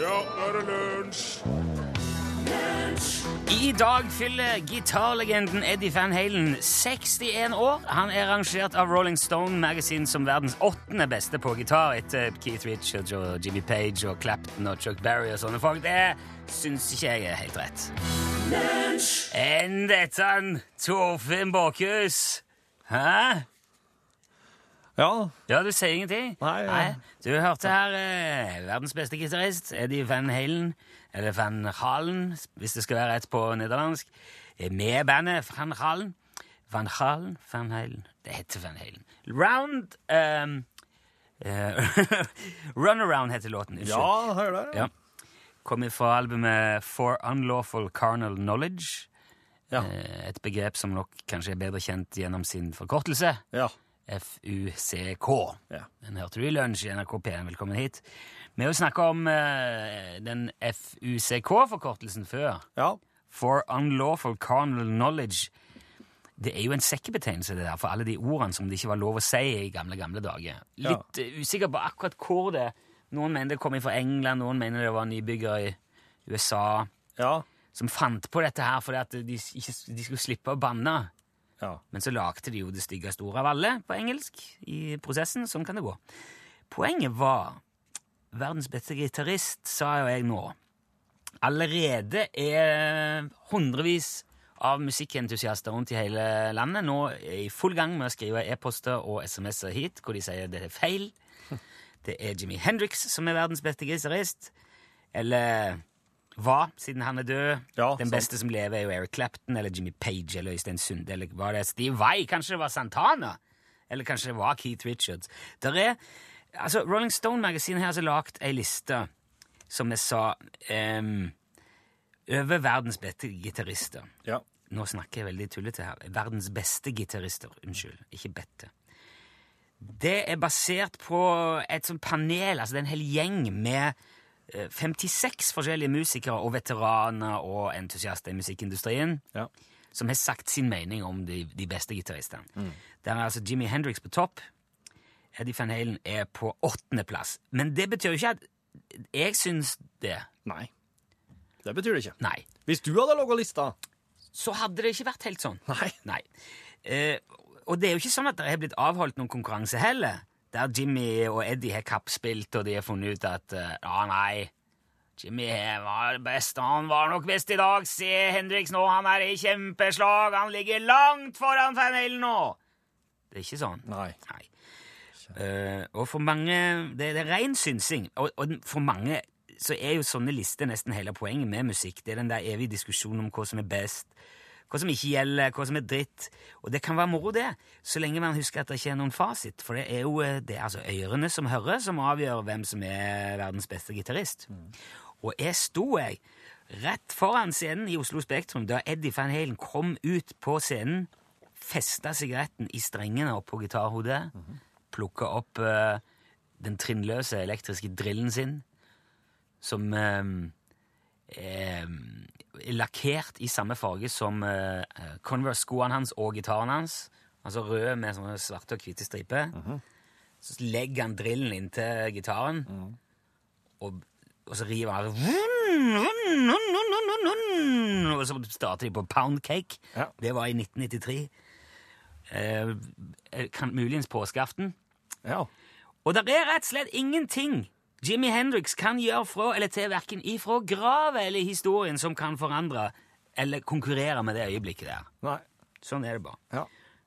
Ja, nå er det lunsj! I dag fyller gitarlegenden Eddie Van Halen 61 år. Han er rangert av Rolling Stone Magazine som verdens åttende beste på gitar etter Keith Richards og Jimmy Page og Clapton og Chuck Berry og sånne folk. Det syns ikke jeg er helt rett. Enn dette, Torfinn Båkhus? Hæ? Ja. Ja, du sier ingenting? Nei, ja. Du hørte her eh, verdens beste gitarist, Eddie Van Halen, eller Van Halen, hvis det skal være rett på nederlandsk, eh, med bandet Van Halen. Van Halen? Van Halen? Det heter Van Halen. Round um, eh, Runaround heter låten. Unnskyld. Ja, hører det. Ja. Kom fra albumet For Unlawful Carnal Knowledge. Ja. Eh, Et begrep som nok kanskje er bedre kjent gjennom sin forkortelse. Ja. FUCK. Ja. Den hørte du i lunsj i NRK P1. Velkommen hit. Vi har jo snakka om eh, den FUCK-forkortelsen før. Ja. For Unlawful Carnal Knowledge. Det er jo en sekkebetegnelse det der, for alle de ordene som det ikke var lov å si i gamle gamle dager. Litt ja. usikker på akkurat hvor det Noen mener det kom fra England, noen mener det var nybyggere i USA Ja. som fant på dette her fordi at de, ikke, de skulle slippe å banne. Ja. Men så lagde de jo det styggeste ordet av alle på engelsk i prosessen. Sånn kan det gå. Poenget var Verdens beste gitarist, sa jo jeg nå. Allerede er hundrevis av musikkentusiaster rundt i hele landet nå er i full gang med å skrive e-poster og SMS-er hit hvor de sier det er feil. Det er Jimmy Hendrix som er verdens beste gitarist. Eller var, siden han er død. Ja, Den sant. beste som lever, er jo Eric Clapton eller Jimmy Page eller Øystein Sunde. Eller var det Steve Vai? Kanskje det var Santana? Eller kanskje det var Keith Richards? Der er, altså Rolling Stone magasinet har lagd ei liste, som jeg sa, um, over verdens beste gitarister. Ja. Nå snakker jeg veldig tullete her. Verdens beste gitarister. Unnskyld, ikke bette. Det er basert på et sånt panel, altså det er en hel gjeng med 56 forskjellige musikere og veteraner og entusiaster i musikkindustrien Ja. som har sagt sin mening om de, de beste gitaristene. Der er altså Jimi Hendrix på topp. Eddie Van Halen er på åttendeplass. Men det betyr jo ikke at jeg syns det. Nei. Det betyr det ikke. Nei. Hvis du hadde laga lista Så hadde det ikke vært helt sånn. Nei. Nei. Eh, og det er jo ikke sånn at det har blitt avholdt noen konkurranse heller, der Jimmy og Eddie har kappspilt, og de har funnet ut at eh, ja, nei, Jimmy var best, han var nok best i dag. Se Hendrix nå, han er i kjempeslag, han ligger langt foran Van nå. Det er ikke sånn. Nei. Nei. Uh, og for mange Det, det er ren synsing. Og, og for mange så er jo sånne lister nesten hele poenget med musikk. Det er den der evige diskusjonen om hva som er best, hva som ikke gjelder, hva som er dritt. Og det kan være moro, det, så lenge man husker at det ikke er noen fasit. For det er jo eh, det er altså ørene som hører, som avgjør hvem som er verdens beste gitarist. Og jeg sto jeg rett foran scenen i Oslo Spektrum da Eddie Van Halen kom ut på scenen, festa sigaretten i strengene opp på gitarhodet, plukka opp uh, den trinnløse elektriske drillen sin, som er, er lakkert i samme farge som uh, Converse-skoene hans og gitaren hans. Altså rød med sånne svarte og hvite striper. Så legger han drillen inntil gitaren, og, og så river han Og så starter de på Pound Cake. Ja. Det var i 1993. Uh, kan, muligens påskeaften. Ja. Og det er rett og slett ingenting Jimmy Hendrix kan gjøre fra eller til verken ifra gravet eller historien som kan forandre eller konkurrere med det øyeblikket der. Nei. Sånn er det bare. Ja.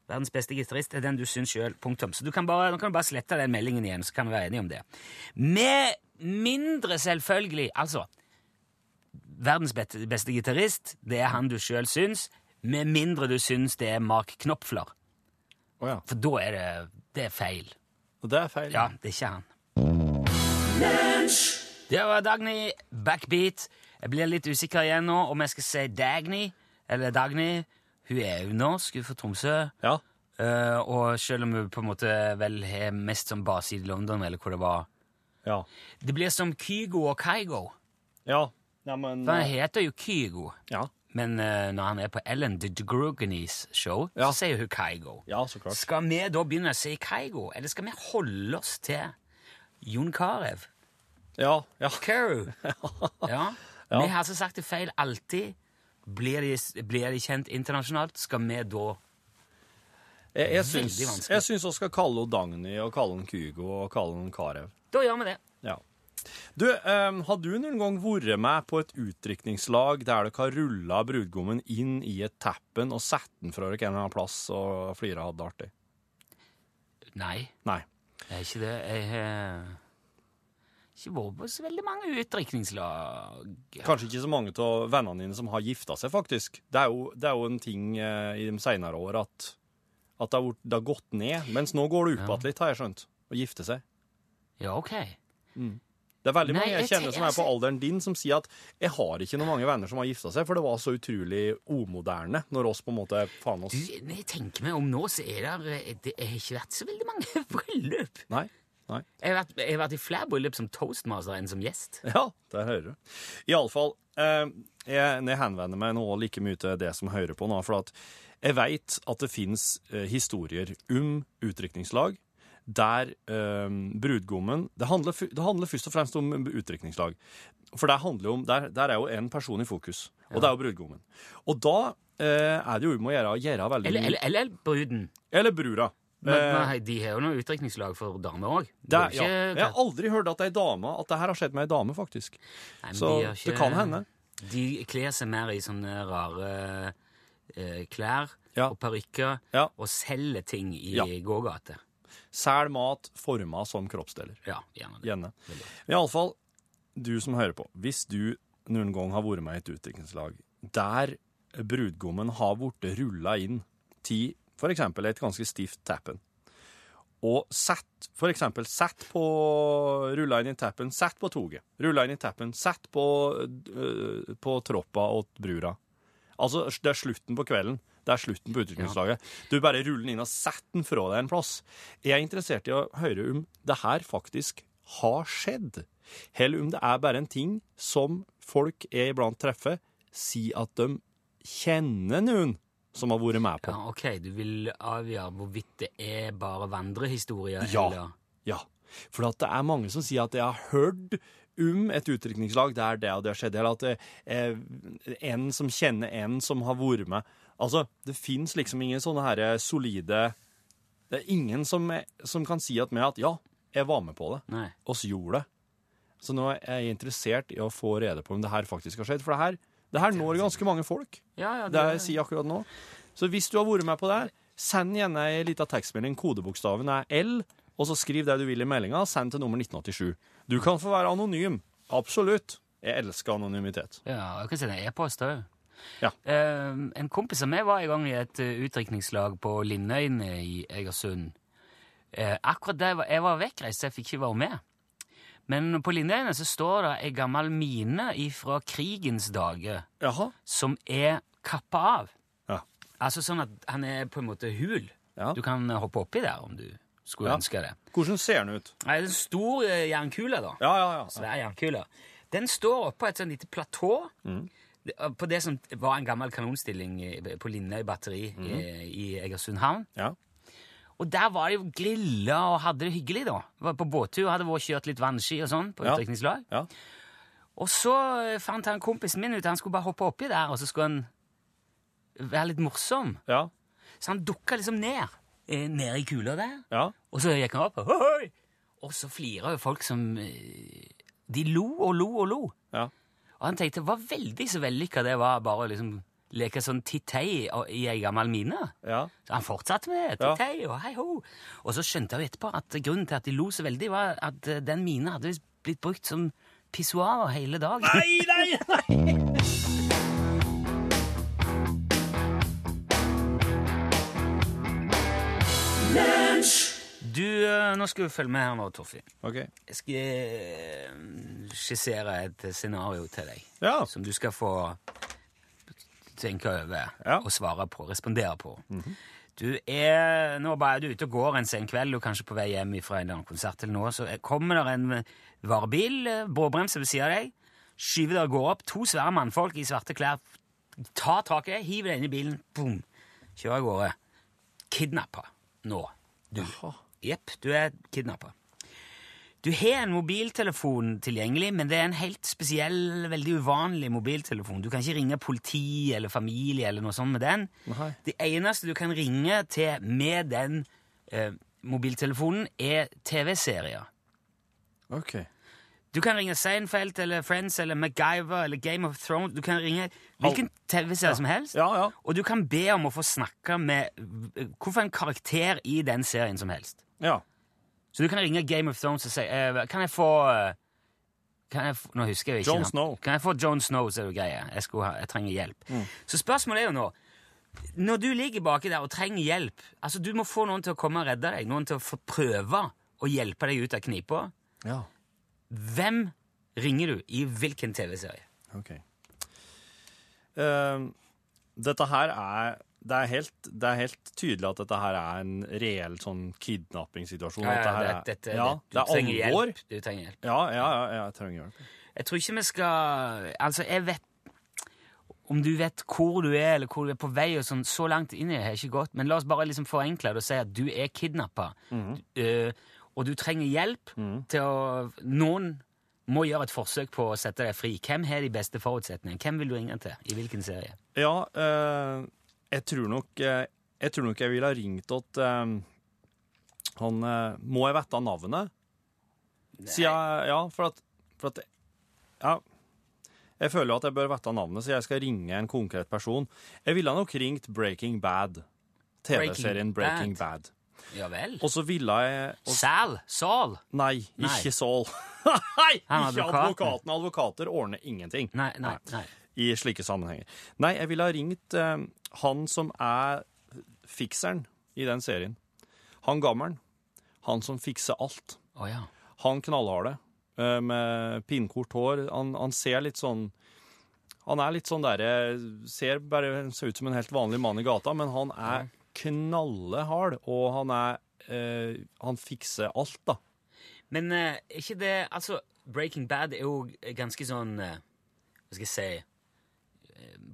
Verdens beste gitarist er den du syns sjøl. Punktum. Så du kan bare, nå kan du bare slette den meldingen igjen, så kan vi være enige om det. Med mindre selvfølgelig Altså, verdens beste, beste gitarist, det er han du sjøl syns, med mindre du syns det er Mark Knopfler. Oh, ja. For da er det, det er feil. Og det er feil. Ja, det er ikke han. Det var Dagny Backbeat. Jeg blir litt usikker igjen nå om jeg skal si Dagny eller Dagny. Hun er jo norsk, hun er fra Tromsø. Ja. Uh, og selv om hun på en måte vel har mest som base i London, eller hvor det var Ja. Det blir som Kygo og Kygo. Ja. ja men For han heter jo Kygo. Ja. Men uh, når han er på Ellen DeGrugenis show, Ja. så sier hun Kygo. Ja, så klart. Skal vi da begynne å si Kygo, eller skal vi holde oss til Jon Carew? Ja, ja. Curry. Ja. Ja. Vi har altså sagt det feil alltid. Blir de, blir de kjent internasjonalt, skal vi da Jeg, jeg, syns, jeg syns vi skal kalle henne Dagny og kalle henne Kygo og kalle henne Karev. Da gjør vi det. Ja. Du, um, har du noen gang vært med på et utdrikningslag der dere har rulla brudgommen inn i et teppen og satt den fra dere en eller annen plass og flira hadde det artig? Nei, Nei. det er ikke det. Jeg har ikke vært på så veldig mange utdrikningslag. Kanskje ikke så mange av vennene dine som har gifta seg, faktisk. Det er jo, det er jo en ting eh, i de seinere år at, at det, har, det har gått ned. Mens nå går det opp Ja. litt, har jeg skjønt. Å gifte seg. Ja, ok. Det er veldig Nei, mange jeg kjenner som er på alderen din, som sier at 'jeg har ikke noen mange venner som har gifta seg', for det var så utrolig omoderne når oss på en måte faen oss Du, når jeg tenker meg om nå, så er det Det har ikke vært så veldig mange bryllup. Nei. Nei. Jeg har vært, jeg har vært i flere bryllup som toastmaster enn som gjest. Ja, der hører du. Iallfall, eh, jeg, jeg henvender meg nå like mye til det som hører på nå, for at jeg veit at det fins eh, historier om utdrikningslag der eh, brudgommen det handler, det handler først og fremst om utdrikningslag. For det handler om, der, der er jo en person i fokus, og det er jo brudgommen. Og da eh, er det jo om å gjøre, gjøre veldig Eller, eller, eller bruden. Eller brura. Men, nei, de har jo noe utdrikningslag for damer òg. ja. Jeg har aldri hørt at ei dame At det her har skjedd med ei dame, faktisk. Så det kan hende. De kler seg mer i sånne rare eh, klær Ja. og parykker Ja. og selger ting i Ja. gågater. Sel mat forma som kroppsdeler. Ja, gjerne det. Gjerne. Iallfall, du som hører på, hvis du noen gang har vært med i et utdrikningslag der brudgommen har blitt rulla inn til eksempel et ganske stivt tappen, og sett, eksempel sett på rulla inn i tappen, sett på toget, rulla inn i tappen, sett på, uh, på troppa og brura. Altså, det er slutten på kvelden. Det er slutten på utviklingslaget. Du bare ruller den inn og setter den fra deg en plass. Jeg er interessert i å høre om det her faktisk har skjedd, eller om det er bare en ting som folk jeg iblant treffer, sier at de kjenner noen som har vært med på. Ja, ok, Du vil avgjøre hvorvidt det er bare vandrehistorier, Ja. eller Ja, for at det er mange som sier at jeg har hørt om et utrykningslag der det og det har skjedd, eller at det er en som kjenner en som har vært med. Altså, det fins liksom ingen sånne her solide Det er ingen som, som kan si at meg at ja, jeg var med på det, Nei. oss gjorde det. Så nå er jeg interessert i å få rede på om det her faktisk har skjedd, for det her, det her når ganske mange folk. Ja, ja, Det jeg sier akkurat nå. Så hvis du har vært med på det her, send gjerne ei lita tekstmelding. Kodebokstaven er L, og så skriv det du vil i meldinga. Send til nummer 1987. Du kan få være anonym. Absolutt. Jeg elsker anonymitet. Ja, jeg kan sende e-post òg. Ja. Uh, en kompis av meg var i gang i et uh, utdrikningslag på Lindøyene i Egersund. Uh, akkurat var, jeg var vekkreist, så jeg fikk ikke være med. Men på Lindøyene så står det ei gammel mine fra krigens dager Jaha. som er kappa av. Ja. Altså sånn at han er på en måte hul. Ja. Du kan eh, hoppe oppi der om du skulle Ja. ønske det. Hvordan ser den ut? Nei, det en stor eh, jernkule, da. Ja, ja, ja. Svær jernkule. Den står oppå et sånn lite platå Mm. på det som var en gammel kanonstilling på på i batteri Mm. i, i Egersund havn. ja. Og der var de jo grilla og hadde det hyggelig, da. Var på båttur, hadde vært kjørt litt vannski og sånn på utdrikningslag. ja. Og så fant han kompisen min ut han skulle bare hoppe oppi der, og så skulle han være litt morsom. Ja. Så han dukka liksom ned, eh, ned i kula der. Ja. Og så gikk han opp, «Hoi!» og så flira jo folk som eh, De lo og lo og lo. Ja. Og han tenkte det var veldig så vellykka det var bare å liksom leke sånn tittei i ei gammel mine. ja. Så han fortsatte med Ja. tittei og hei ho. Og så skjønte jeg jo etterpå at grunnen til at de lo så veldig, var at eh, den mina hadde blitt brukt som pissoar hele dagen. Nei, nei, nei! Du, eh, nå skal du følge med her nå, Torfinn. OK. Jeg skal eh, skissere et scenario til deg. Ja. Som du skal få tenke over Ja. og svare på, respondere på. Du er nå bare er du ute og går en sen kveld, og kanskje på vei hjem fra en eller annen konsert eller noe, så kommer der en varebil, bråbremse bråbremser ved siden av deg, skyver deg og går opp, to svære mannfolk i svarte klær, tar tak i deg, hiver deg inn i bilen, boom, kjører av gårde. Kidnappa nå, du. Jepp, du er kidnappa. Du har en mobiltelefon tilgjengelig, men det er en helt spesiell, veldig uvanlig mobiltelefon. Du kan ikke ringe politi eller familie eller noe sånt med den. Nei. Det eneste du kan ringe til med den eh, mobiltelefonen, er TV-serier. OK. Du kan ringe Seinfeld eller Friends eller MacGyver eller Game of Thrones. Du kan ringe hvilken TV-serie som helst. Ja, ja. Og du kan be om å få snakke med eh, hvorfor en karakter i den serien som helst. Ja. Så du kan ringe Game of Thrones og si eh, Kan jeg få eh, kan jeg Nå husker jeg ikke. Jon Snow. Kan jeg få Jon Snow, så er det greia. Jeg, ha, jeg trenger hjelp. Så spørsmålet er jo nå Når du ligger baki der og trenger hjelp altså Du må få noen til å komme og redde deg. Noen til å få prøve å hjelpe deg ut av knipa. Ja. Hvem ringer du i hvilken TV-serie? OK. Uh, dette her er det er, helt, det er helt tydelig at dette her er en reell sånn kidnappingssituasjon. Ja, ja, det, dette, ja, det, du det er trenger hjelp. Du trenger hjelp. Ja, ja, ja, jeg trenger hjelp. Jeg tror ikke vi skal Altså, jeg vet Om du vet hvor du er, eller hvor du er på vei, og sånn, så langt inn i det har ikke gått, men la oss bare liksom forenkle det og si at du er kidnappa, og du trenger hjelp til å Noen må gjøre et forsøk på å sette deg fri. Hvem har de beste forutsetningene? Hvem vil du ringe til? I hvilken serie? Ja, eh, jeg tror nok eh, Jeg tror nok jeg ville ha ringt at eh, han eh, Må jeg vite navnet? Siden, ja, for at, for at Ja. Jeg føler jo at jeg bør vite navnet, så jeg skal ringe en konkret person. Jeg ville nok ringt Breaking Bad. TV-serien Breaking Bad. Bad. Ja vel? Og så ville jeg og, Sal? Saul? Nei, Nei. ikke Saul. nei, ikke advokaten. Advokater ordner ingenting. Nei, nei, nei. I slike sammenhenger. Nei, jeg ville ha ringt eh, han som er fikseren i den serien. Han gammelen. Han som fikser alt. Oh, ja. Han knallharde, eh, med pinnkort hår. Han, han ser litt sånn Han er litt sånn derre Ser bare ser ut som en helt vanlig mann i gata, men han er knallhard, og han er eh, Han fikser alt, da. Men eh, ikke det Altså, Breaking Bad er jo ganske sånn eh, Hva skal jeg si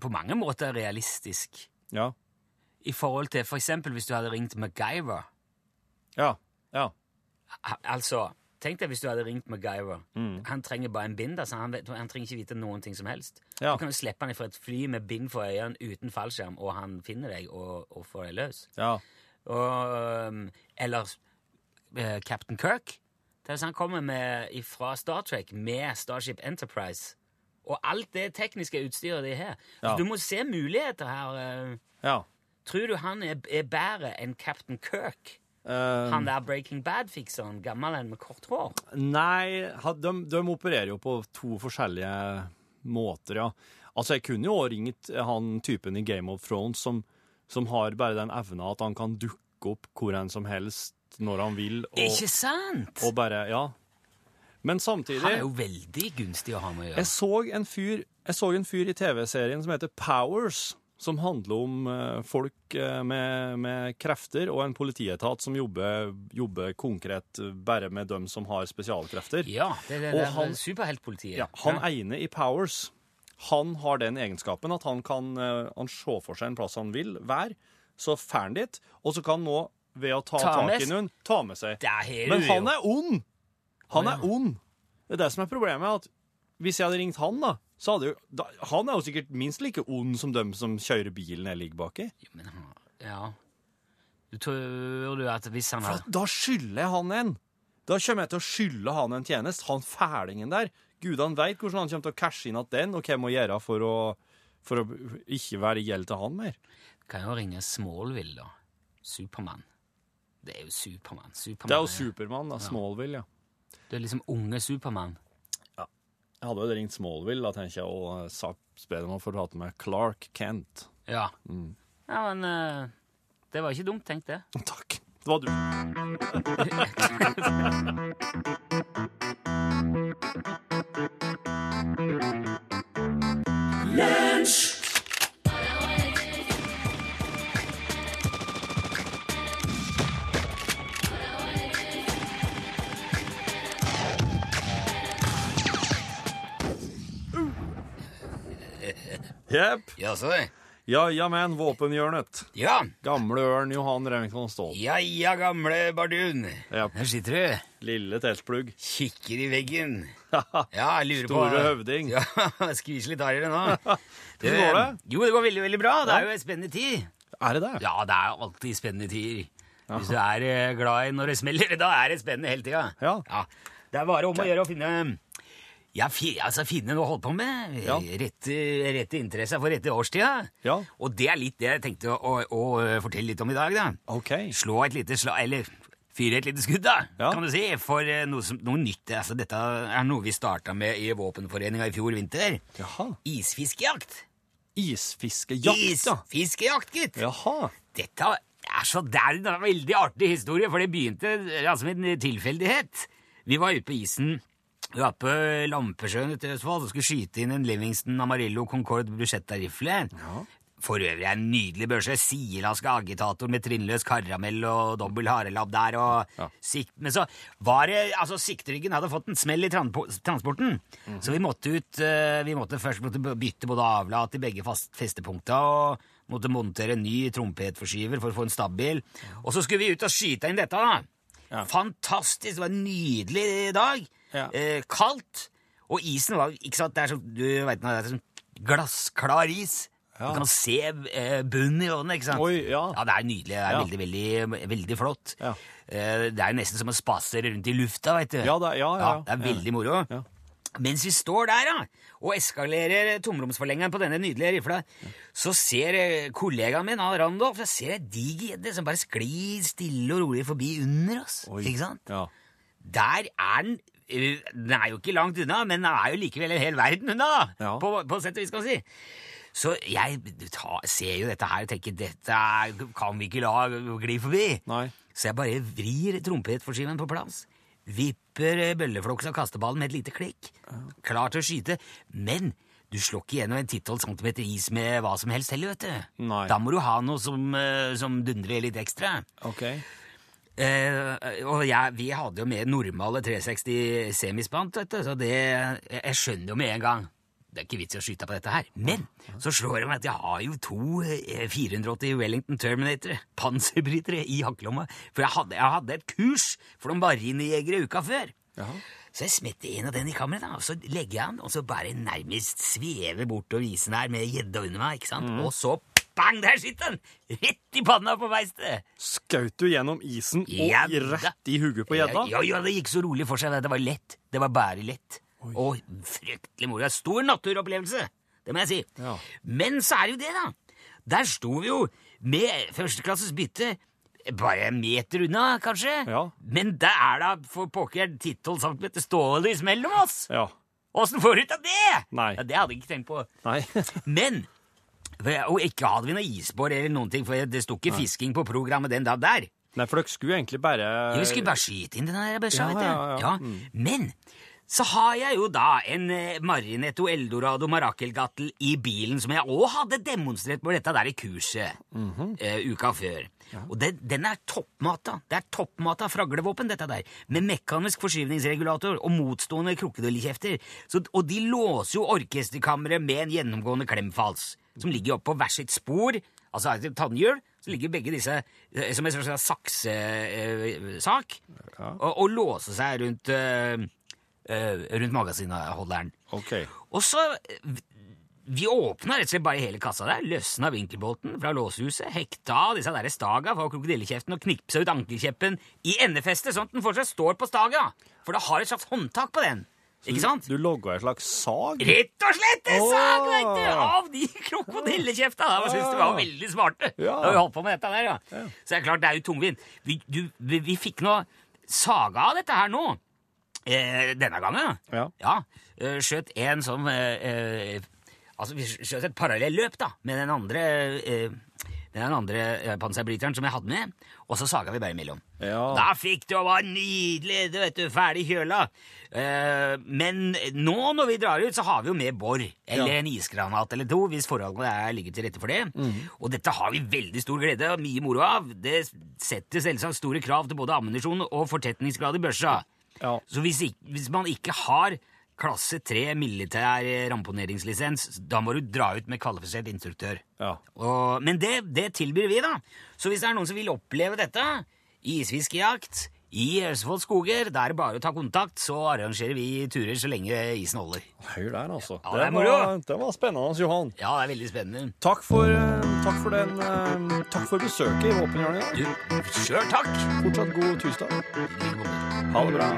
På mange måter realistisk. Ja. I forhold til for eksempel hvis du hadde ringt MacGyver. Ja. Ja. Altså, tenk deg hvis du hadde ringt MacGyver. Han trenger bare en bind. Altså, han, han trenger ikke vite noen ting som helst. Ja. Du kan jo slippe han fra et fly med bind for øynene uten fallskjerm, og han finner deg og, og får deg løs. ja. Og, um, eller uh, Captain Kirk. Det er sånn han kommer med, fra Star Trek med Starship Enterprise. Og alt det tekniske utstyret de har. Ja. Du må se muligheter her. eh. ja. Tror du han er, er bedre enn Captain Kirk? Eh, Han der Breaking Bad-fikseren, gammel en med kort hår? Nei, de, de opererer jo på to forskjellige måter, ja. Altså, jeg kunne jo også ringt han typen i Game of Thrones som, som har bare den evna at han kan dukke opp hvor enn som helst når han vil, og, Ikke sant? og bare Ja. Men samtidig Han er jo veldig gunstig å ha med å gjøre. jeg så en fyr, så en fyr i TV-serien som heter Powers, som handler om eh, folk eh, med, med krefter og en politietat som jobber, jobber konkret eh, bare med dem som har spesialkrefter. Ja, det er det, det, han- superheltpolitiet. Ja, han ene i Powers, han har den egenskapen at han kan han se for seg en plass han vil være, så får han dit, og så kan han nå, ved å ta, Ta tak i noen, ta med seg. Men han er ond! Han er ond. Det er det som er problemet. at Hvis jeg hadde ringt han, da, så hadde jo da, Han er jo sikkert minst like ond som dem som kjører bilen jeg ligger baki. Men han- Ja. Du tror du at hvis han For har da skylder jeg han en. Da kommer jeg til å skylde han en tjeneste. Han fælingen der. Gudene veit hvordan han kommer til å cashe inn at den, og hva jeg må gjøre for å, for å ikke være i gjeld til han mer. Kan jo ringe Smallville, da. Supermann. Det er jo Supermann. Superman Det er jo Supermann, da. Smallville, ja. Det er liksom unge Supermann. Jeg hadde jo ringt Smallville, da tenker jeg, og sagt bedt om å få prate med Clark Kent. Ja. Ja, men eh, det var ikke dumt tenkt, det. Takk. Det var du. Jepp. Ja, så det. Ja, ja, men våpenhjørnet. Ja. Gamle ørn Johan Remington Ståhl. Ja ja, gamle bardun. Ja. Her sitter du. Lille teltplugg. Kikker i veggen. Ja, jeg lurer på Store høvding. Ja, Skvis litt hardere nå. Hvordan går det? Jo, det går veldig, veldig bra. Det er jo en spennende tid. Er det det? Ja, det er alltid spennende tider. Hvis du er eh, glad i når det smeller, da er det spennende hele tida. Ja. Det er bare om å gjøre å finne ja, fi, altså finne noe å holde på med. Ja. Rette, rette interesse for rette årstida. Ja. Og det er litt det jeg tenkte å, å, å fortelle litt om i dag, da. Okay. Slå et lite slag Eller fyre et lite skudd, da, Ja. kan du si, for eh, noe, som, noe nytt. Altså, dette er noe vi starta med i Våpenforeninga i fjor vinter. Jaha. Isfiskejakt. Isfiskejakt, ja. Isfiskejakt, gitt. Jaha. Dette er så det er en veldig artig historie, for det begynte altså, med en tilfeldighet. Vi var ute på isen. På Lampesjøen ute i Østfold og skulle skyte inn en Livingston Amarillo Concorde Bruschetta-rifle. For øvrig en nydelig børse. Sielaska agitator med trinnløs karamell og dobbel harelabb der. Og Ja. sikt, men så var det altså Sikteryggen hadde fått en smell i transporten. Så vi måtte ut eh, Vi måtte først måtte bytte både avlat i begge fast, festepunkta og måtte montere en ny trompetforskyver for å få en stabil. Og så skulle vi ut og skyte inn dette, da. Ja. Fantastisk. Det var en nydelig dag. Ja. Eh, kaldt. Og isen var ikke sant, det er sånn, du vet, det er sånn glassklar is. Ja. Du kan se eh, bunnen i vannet, ikke sant? Oi, ja. Ja, det er nydelig. Det er Ja. veldig, veldig, veldig flott. Ja. Eh, det er nesten som å spasere rundt i lufta, vet du. Ja, det- ja, ja, det er veldig moro. Ja. Mens vi står der da, og eskalerer tomromsforlengeren på denne nydelige rifla, så ser eh, kollegaen min, for jeg ser ei diger gjedde som bare sklir stille og rolig forbi under oss. Oi. Ikke sant? Ja. Der er den eh, Den er jo ikke langt unna, men den er jo likevel en hel verden unna. Ja. På, på sett og vis, kan man si. Så jeg ta, ser jo dette her og tenker dette kan vi ikke la gli forbi. Nei. Så jeg bare vrir trompetforskiven på plass. Vipper bølleflokks av kasteballen med et lite klikk. Klar til å skyte. Men du slår ikke gjennom en 10-12 cm is med hva som helst heller, vet du. Nei. Da må du ha noe som, eh, som dundrer litt ekstra. OK. Eh, og jeg, vi hadde jo med normale 360 semispant, vet du, så det jeg, jeg skjønner jo med en gang. Det er ikke vits i å skyte på dette her. Men så slår det meg at jeg har jo to eh, 480 Wellington Terminator, panserbrytere, i hakkelomma. For jeg hadde, jeg hadde et kurs for noen marinejegere uka før. Jaha. Så jeg smetter en av den i kammeret, og så legger jeg den, og så bare nærmest svever bortover isen her med gjedda under meg, ikke sant? Og så bang, der sitter den! Rett i panna på beistet! Skjøt du gjennom isen og Ja, i- rett i hugget på gjedda? Ja, ja, det gikk så rolig for seg. Det var lett. Det var bare lett. Og fryktelig moro. Stor naturopplevelse, det må jeg si. Ja. Men så er det jo det, da. Der sto vi jo med førsteklasses bytte bare en meter unna, kanskje. Ja. Men det er da for pokker 10-12 cm stålys mellom oss! Ja. Åssen får du ut av det?! Nei. Ja, det hadde jeg ikke tenkt på. Nei. Men Og ikke hadde vi noe isbår eller noen ting, for det sto ikke fisking på programmet den dag der. Nei, for dere skulle egentlig bare vi skulle bare skyte inn den der børsa, Ja, vet du. ja, ja. Mm. Men så har jeg jo da en eh, Marinetto Eldorado Marakelgattel i bilen, som jeg òg hadde demonstrert på dette der i kurset mm -hmm. uh, uka før. Og den, den er toppmata. Det er toppmata fraglevåpen, dette der. Med mekanisk forskyvningsregulator og motstående krokodillekjefter. Og de låser jo orkesterkammeret med en gjennomgående klemfals, som ligger oppå hvert sitt spor. Altså tannhjul. Så ligger begge disse eh, som en slags saksesak. Og, og låser seg rundt, eh, eh, rundt magasinholderen. OK. Og så eh, Vi åpna rett og slett bare hele kassa der, løsna vinkelbolten fra låsehuset, hekta av disse der staga fra krokodillekjeften og knipsa ut ankelkjeppen i endefestet, sånn at den fortsatt står på staga. For det har et slags håndtak på den. Ikke sant? Du logga en slags sag? Rett og slett en sag, vet du! Av de krokodillekjefta! Jeg synes de var veldig smarte Ja. da vi holdt på med dette der, ja. Så det er klart, det er jo tungvint. Vi, du, vi, vi fikk nå saga av dette her nå. Eh, denne gangen. Ja. Ja. Eh, skjøt en sånn eh, eh, Altså, vi skjøt et parallelløp, da, med den andre eh, den andre eh, panserbryteren som jeg hadde med, og så saga vi bare imellom. Ja. Da fikk du og var nydelig, du vet du, ferdig kjøla. Eh, men nå når vi drar ut, så har vi jo med bor, eller Ja. en isgranat eller to, hvis forholdene er ligger til rette for det. Mm. Og dette har vi veldig stor glede og mye moro av. Det setter selvsagt store krav til både ammunisjon og fortetningsgrad i børsa. Ja. Så hvis, ikke, hvis man ikke har klasse 3 militær ramponeringslisens. Da må du dra ut med kvalifisert instruktør. Ja. Og, men det, det tilbyr vi, da. Så hvis det er noen som vil oppleve dette, isfiskejakt i Østfold skoger, da er det bare å ta kontakt, så arrangerer vi turer så lenge isen holder. Hør der, altså. Ja, det det, var, det var spennende, Johan. Ja, det er veldig spennende. Takk for, eh, takk for, den, eh, takk for besøket i Våpenhjørnet. Sjøl takk! Fortsatt god tirsdag. Ha det bra.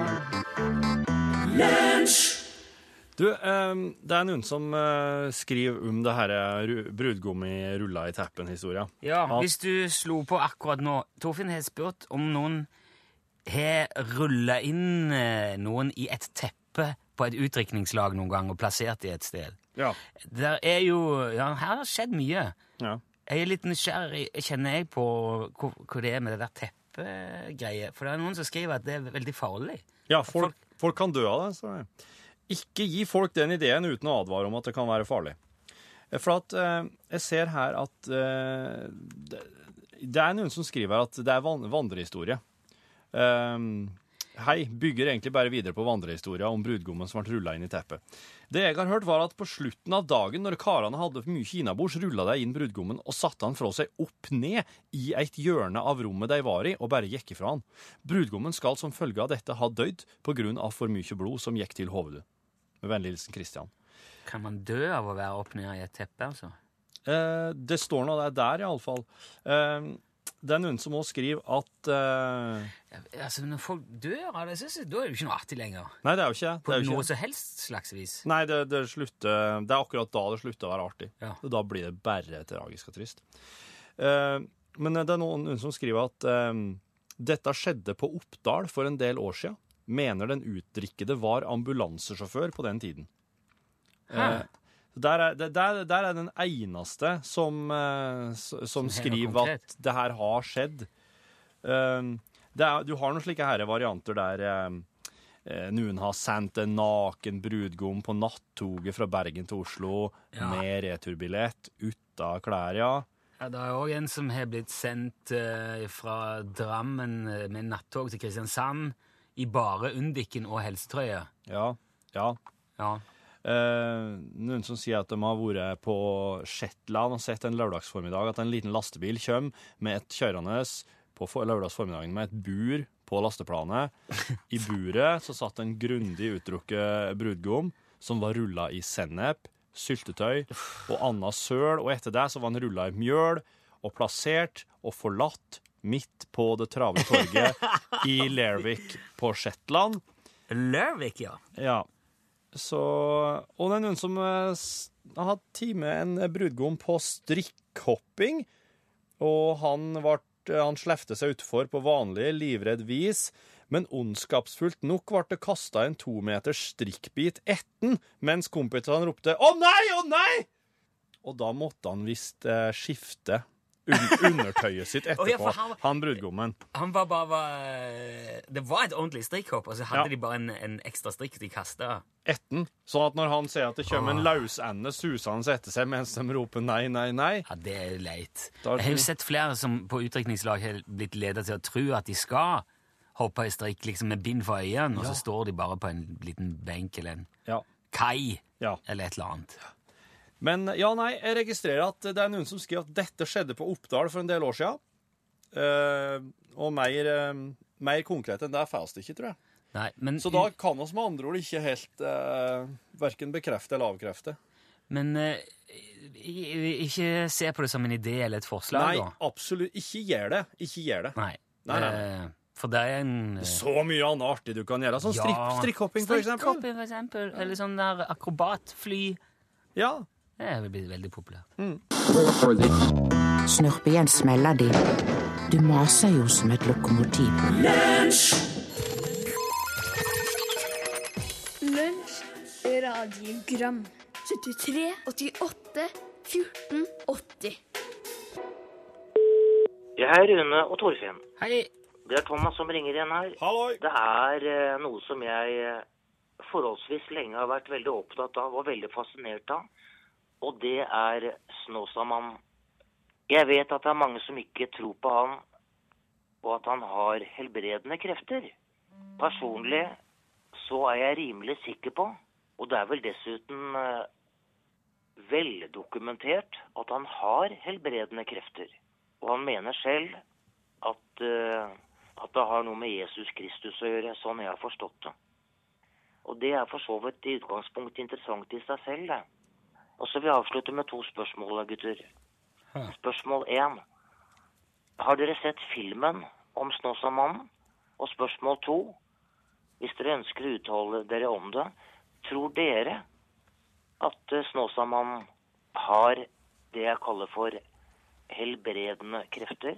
Du, eh, det er noen som eh, skriver om det her ru- brudgommi rulla i teppen-historia. Ja, At, hvis du slo på akkurat nå Torfinn har spurt om noen har rulla inn eh, noen i et teppe på et utdrikningslag noen gang og plassert i et sted. Ja. Der er jo Ja, her har det skjedd mye. ja. Jeg er litt nysgjerrig, kjenner jeg, på hva, hva det er med det der teppegreiet. For det er noen som skriver at det er veldig farlig. Ja, folk, folk kan dø av det. det. Ikke gi folk den ideen uten å advare om at det kan være farlig. Eh, For at eh, jeg ser her at eh, det, det er noen som skriver at det er van vandrehistorie. Um, hei, bygger egentlig bare videre på vandrehistoria om brudgommen som ble rulla inn i teppet. Det jeg har hørt, var at på slutten av dagen, når karene hadde for mye kinabords, rulla de inn brudgommen og satte han fra seg opp ned i et hjørne av rommet de var i, og bare gikk ifra han. Brudgommen skal som følge av dette ha dødd på grunn av for mye blod som gikk til hovedet. Med vennlig hilsen Christian. Kan man dø av å være opp ned i et teppe, altså? Eh, det står nå det er der, iallfall. Eh, det er noen som også skriver at eh, Ja, Altså, Når folk dør av det, så, så, da er det jo ikke noe artig lenger. Nei, det er jo ikke På det. Er jo noe ikke. som helst slags vis. Nei, det, det, slutter, det er akkurat da det slutter å være artig. Ja. Da blir det bare tragisk og trist. Eh, men det er noen, noen som skriver at eh, dette skjedde på Oppdal for en del år siden. Mener den utdrikkede var ambulansesjåfør på den tiden. Eh, der er, der, der er den eneste som, eh, som skriver at det her har skjedd. Eh, er, du har noen slike her varianter der eh, eh, noen har sendt en naken brudgom på nattoget fra Bergen til Oslo Ja. med returbillett uten klær, ja. Ja, Det er òg en som har blitt sendt eh, fra Drammen med nattog til Kristiansand i bare Undiken og helsetrøye. Ja. ja. Ja. Eh, noen som sier at de har vært på Shetland og sett en lørdagsformiddag at en liten lastebil kommer med et kjørende på lørdagsformiddagen med et bur på lasteplanet. I buret så satt en grundig utdrukket brudgom som var rulla i sennep, syltetøy og anna søl, og etter det så var han rulla i mjøl og plassert og forlatt midt på det travle torget i Lervik på Shetland. Lervik, ja. Ja. Så Og det er noen som eh, har hatt time en brudgom på strikkhopping. Og han, vart, han slefte seg utfor på vanlig, livredd vis. Men ondskapsfullt nok ble det kasta en to meters strikkbit etten, mens kompisene ropte 'Å nei, å nei!' Og da måtte han visst eh, skifte un undertøyet sitt etterpå. etterpå, ja, han- han brudgommen. Han var bare var, Det var et ordentlig strikkhopp, og så hadde Ja. de bare en, en ekstra strikk de kasta. etten. Sånn at når han ser at det kommer en lausende susende etter seg mens de roper nei, nei, nei Ja, det er leit. Da Jeg har jo sett flere som på utdrikningslag har blitt ledet til å tro at de skal hoppe i strikk liksom med bind for øynene, og så står de bare på en liten benk eller en Ja. kai ja. eller et eller annet. Men ja, nei, jeg registrerer at det er noen som skriver at dette skjedde på Oppdal for en del år siden. Uh, og mer, uh, mer konkret enn det får vi ikke, tror jeg. Nei, men, Så da kan vi med andre ord ikke helt uh, verken bekrefte eller avkrefte. men eh, i- ikke se på det som en idé eller et forslag, Nei, da. absolutt. Ikke gjør det. Ikke gjør det. Nei. Nei, nei, Eh, For det er en eh, Så mye annet artig du kan gjøre. Sånn ja, strikkhopping, for eksempel. Strikkhopping, for eksempel. Eller sånn der akrobatfly. Ja. Det er blitt veldig populært. Snurpe igjen smeller de. Du maser jo som et lokomotiv. Lunsj, radiogram 73, 88, 14, 80 Jeg er Rune og Torfinn. Hei! Det er Thomas som ringer igjen her. Halloi! Det er eh, noe som jeg eh, forholdsvis lenge har vært veldig opptatt av og veldig fascinert av. Og det er Snåsamannen. Jeg vet at det er mange som ikke tror på han, og at han har helbredende krefter. Personlig så er jeg rimelig sikker på, Og det er vel dessuten eh, veldokumentert at han har helbredende krefter. Og han mener selv at, eh, at det har noe med Jesus Kristus å gjøre, sånn jeg har forstått det. Og det er for så vidt i utgangspunktet interessant i seg selv, det. Og så vil jeg avslutte med to spørsmål, gutter. Spørsmål én. Har dere sett filmen om Snåsamannen? Og spørsmål to. Hvis dere ønsker å uttale dere om det, tror dere at eh, Snåsamannen har det jeg kaller for helbredende krefter?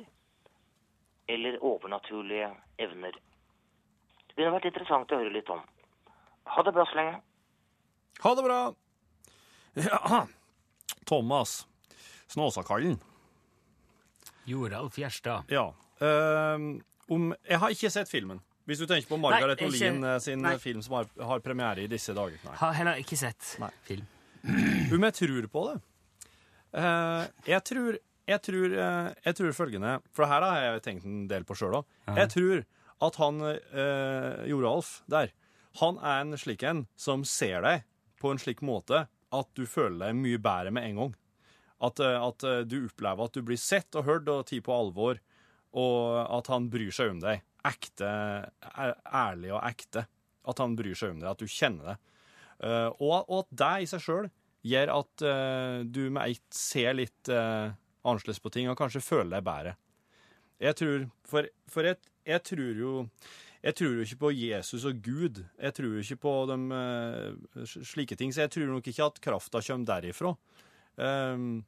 Eller overnaturlige evner? Det kunne vært interessant å høre litt om. Ha det bra så lenge. Ha det bra! Ja, Thomas. Snåsakallen. Joralf Gjerstad. Ja. ehm, om, jeg har ikke sett filmen. Hvis du tenker på Margaret Nei, ikke- Olin eh, sin nei. film som har, har premiere i disse dager. Nei. Har heller ikke sett Nei. film. Om jeg tror på det? uh, jeg tror jeg tror, uh, jeg tror følgende For her har jeg tenkt en del på sjøl òg. Jeg tror at han uh, Joralf der, han er en slik en som ser deg på en slik måte at du føler deg mye bedre med en gang. At, eh, at eh, du opplever at du blir sett og hørt og tatt på alvor, og at han bryr seg om deg. Ekte, ærlig og ekte. At han bryr seg om deg, at du kjenner det. Eh, og, og at det i seg sjøl gjør at du med ett ser litt annerledes på ting og kanskje føler deg bedre. Jeg tror For, for jeg, jeg tror jo jeg tror jo ikke på Jesus og Gud. Jeg tror jo ikke på de, eh, slike ting, så jeg tror nok ikke at krafta kommer derifra. Um,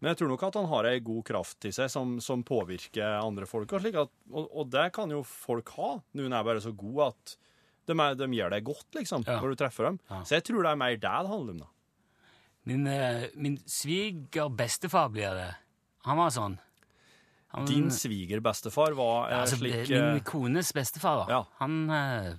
men jeg tror nok at han har ei god kraft i seg som, som påvirker andre folk. Og, at, og, og det kan jo folk ha. Noen er bare så gode at de, er, de gjør deg godt, liksom, Ja. når du treffer dem. Ja. Så jeg tror det er mer det det handler om. da. Min, eh, min sviger bestefar blir det. Han var sånn. Han, Din svigerbestefar var eh, altså, slik Min eh, kones bestefar. Ja. Han uh,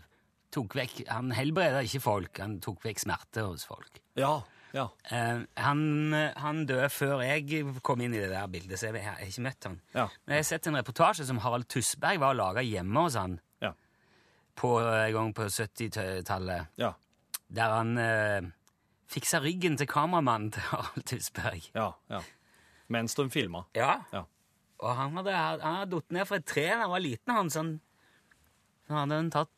tok vekk Han helbreda ikke folk, han tok vekk smerte hos folk. Ja. ja. Uh, han, han døde før jeg kom inn i det der bildet, så jeg har ikke møtt han. Ja. Men jeg har sett en reportasje som Harald Tusberg var og laga hjemme hos han Ja. på, en gang på 70-tallet, Ja. der han uh, fiksa ryggen til kameramannen til Harald Tusberg. Ja. ja. Mens de filma. Ja. Ja. Og han hadde, han datt ned fra et tre da han var liten. Han, sånn, så hadde tatt,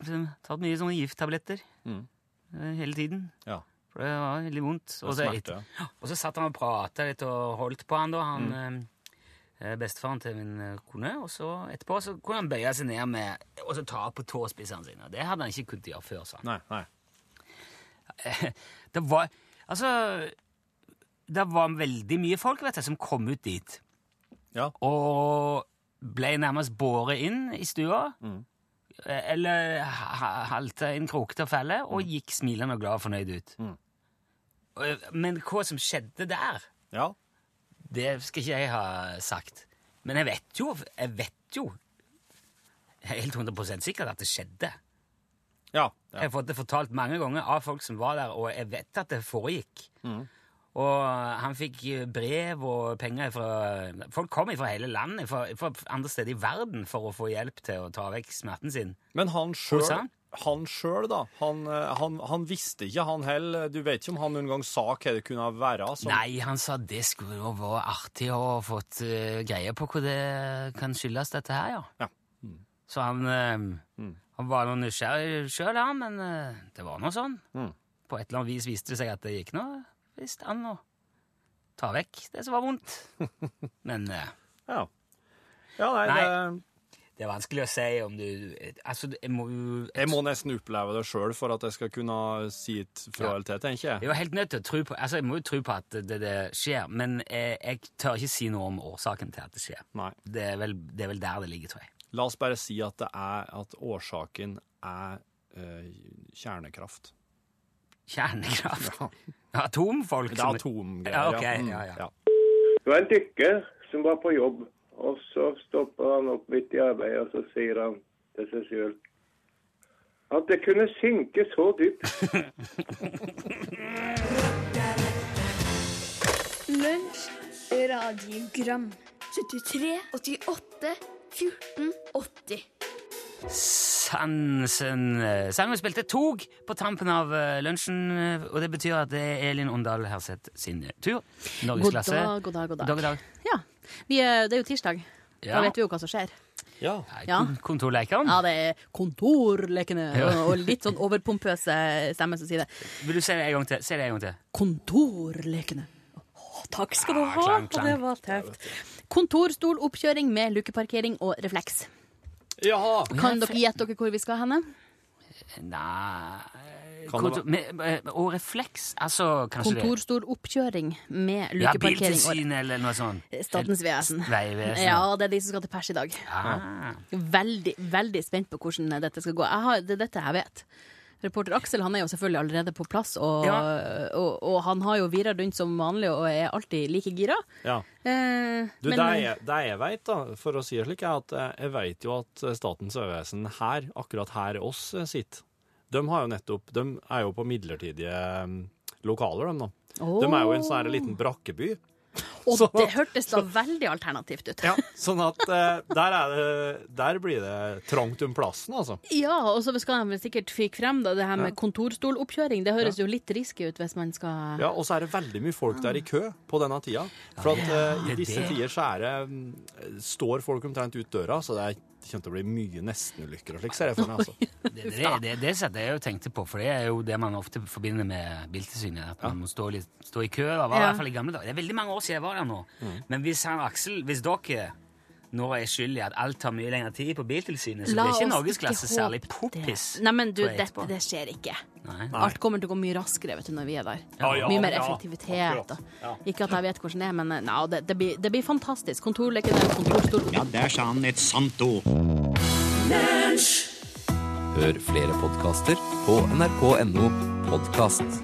tatt mye sånne gifttabletter Mm. eh, hele tiden. Ja. For det var veldig vondt. Og så, et- og så satt han og prata litt og holdt på han da, han eh, bestefaren til min eh, kone. Og så etterpå så kunne han bøye seg ned med, og så ta på tåspissene sine. Det hadde han ikke kunnet gjøre før. sa han. Nei, nei. Det var Altså Det var veldig mye folk vet jeg, som kom ut dit. Ja. Og ble nærmest båret inn i stua. Eller halte en krokete felle, og gikk smilende og glad og fornøyd ut. Mm. Men hva som skjedde der, Ja. det skal ikke jeg ha sagt. Men jeg vet jo Jeg vet jo helt 100% sikkert at det skjedde. Ja. Jeg har fått det fortalt mange ganger av folk som var der, og jeg vet at det foregikk. Og han fikk brev og penger fra Folk kom fra hele landet, fra, fra andre steder i verden, for å få hjelp til å ta vekk smerten sin. Men han sjøl han? sjøl, da. Han, eh, han, han visste ikke, han heller. Du vet ikke om han noen gang sa hva det kunne være? Som, Nei, han sa det skulle jo være artig å ha fått uh, greie på hva det kan skyldes, dette her, ja. Ja. Så han, eh, han var noe nysgjerrig sjøl, han, men uh, det var nå sånn. Mm. På et eller annet vis viste det seg at det gikk nå visst an å ta vekk det som var vondt. Men eh, Ja. ja, nei, Nei. Det, det er vanskelig å si om du Altså, jeg må jo jeg må nesten oppleve det sjøl for at jeg skal kunne si et fra Ja. eller til, tenker jeg. Jeg er jo helt nødt til å tro på Altså, jeg må jo tro på at det, det skjer, men jeg, jeg tør ikke si noe om årsaken til at det skjer. Nei. Det er vel, det er vel der det ligger, tror jeg. La oss bare si at det er at årsaken er eh, kjernekraft. Kjernekraft. Atomfolk Det er atomgreier. Ja, Okay, Mm, ja, ja. Det var en dykker som var på jobb, og så stopper han opp midt i arbeidet, og så sier han til seg sjøl at det kunne synke så dypt. Lunsj, radiogram 73, 88, 14, 80 Sansen Sangen spilte tog på tampen av eh, lunsjen, eh, og det betyr at det er Elin Åndal Herseth sin tur. God Norgesklasse. dag, god dag, god dag. God dag, god dag. Ja, vi er, det er jo tirsdag. Ja. Da vet vi jo hva som skjer. Ja. Ja. Kontorlekene. Ja, det er kontorlekene, Ja. og, litt sånn overpompøse stemmer som sier det. Vil du se det en gang til? Se det en gang til. Kontorlekene. Å, takk skal du Ah, ha. klang, klang. Det var tøft. Kontorstoloppkjøring med lukeparkering og refleks. Jaha! Kan dere gjette dere hvor vi skal henne? Nei Kan det kontor, med, eh, Og refleks, altså kanskje det Kontorstoloppkjøring med Ja, lukeparkering og Biltilsyn eller noe sånt. Statens vesen. Vegvesen. Ja, det er de som skal til pers i dag. Ah. Veldig, veldig spent på hvordan dette skal gå. Jeg har, det er dette jeg vet. Reporter Aksel han er jo selvfølgelig allerede på plass, og, Ja. og, og han har jo vira rundt som vanlig og er alltid like gira. Ja. Eh, Du, men- det, jeg, det jeg vet, da, for å si det slik, er at eh, jeg vet jo at Statens vegvesen her, akkurat her oss eh, sitter, de har jo nettopp De er jo på midlertidige mm, lokaler, de, da. De er jo i en sånn liten brakkeby. Og sånn det hørtes da veldig alternativt ut. Ja, sånn at eh, der, er det, der blir det trangt om plassen, altså. Ja, og så skal de sikkert fyke frem da, det her med kontorstoloppkjøring. Det høres jo litt risky ut hvis man skal Ja, Og så er det veldig mye folk der i kø på denne tida. For at ja, i er disse tider så er det mm, står folk omtrent ut døra, så det er- det kommer til å bli mye nestenulykker og slik, ser jeg for meg. altså. Det, det, det, det setter jeg jo tenkte på, for det er jo det man ofte forbinder med Biltilsynet. At man må stå, litt, stå i kø. Det var i hvert fall i gamle dager. Det er veldig mange år siden jeg var der nå. Men hvis han Aksel, hvis dere nå er skyld i at alt tar mye lengre tid på Biltilsynet, så La blir ikke norgesklasse særlig poppis. Nei, men du, det, det skjer ikke. Nei. Alt kommer til å gå mye raskere vet du, når vi er der. Ja, ja, mye mer effektivitet. Ja. Ikke at jeg vet hvordan det er, men eh, no, det, det, blir, det blir fantastisk. Kontorlekene, kontorstol Ja, der sa han et sant ord. Hør flere podkaster på nrk.no podkast.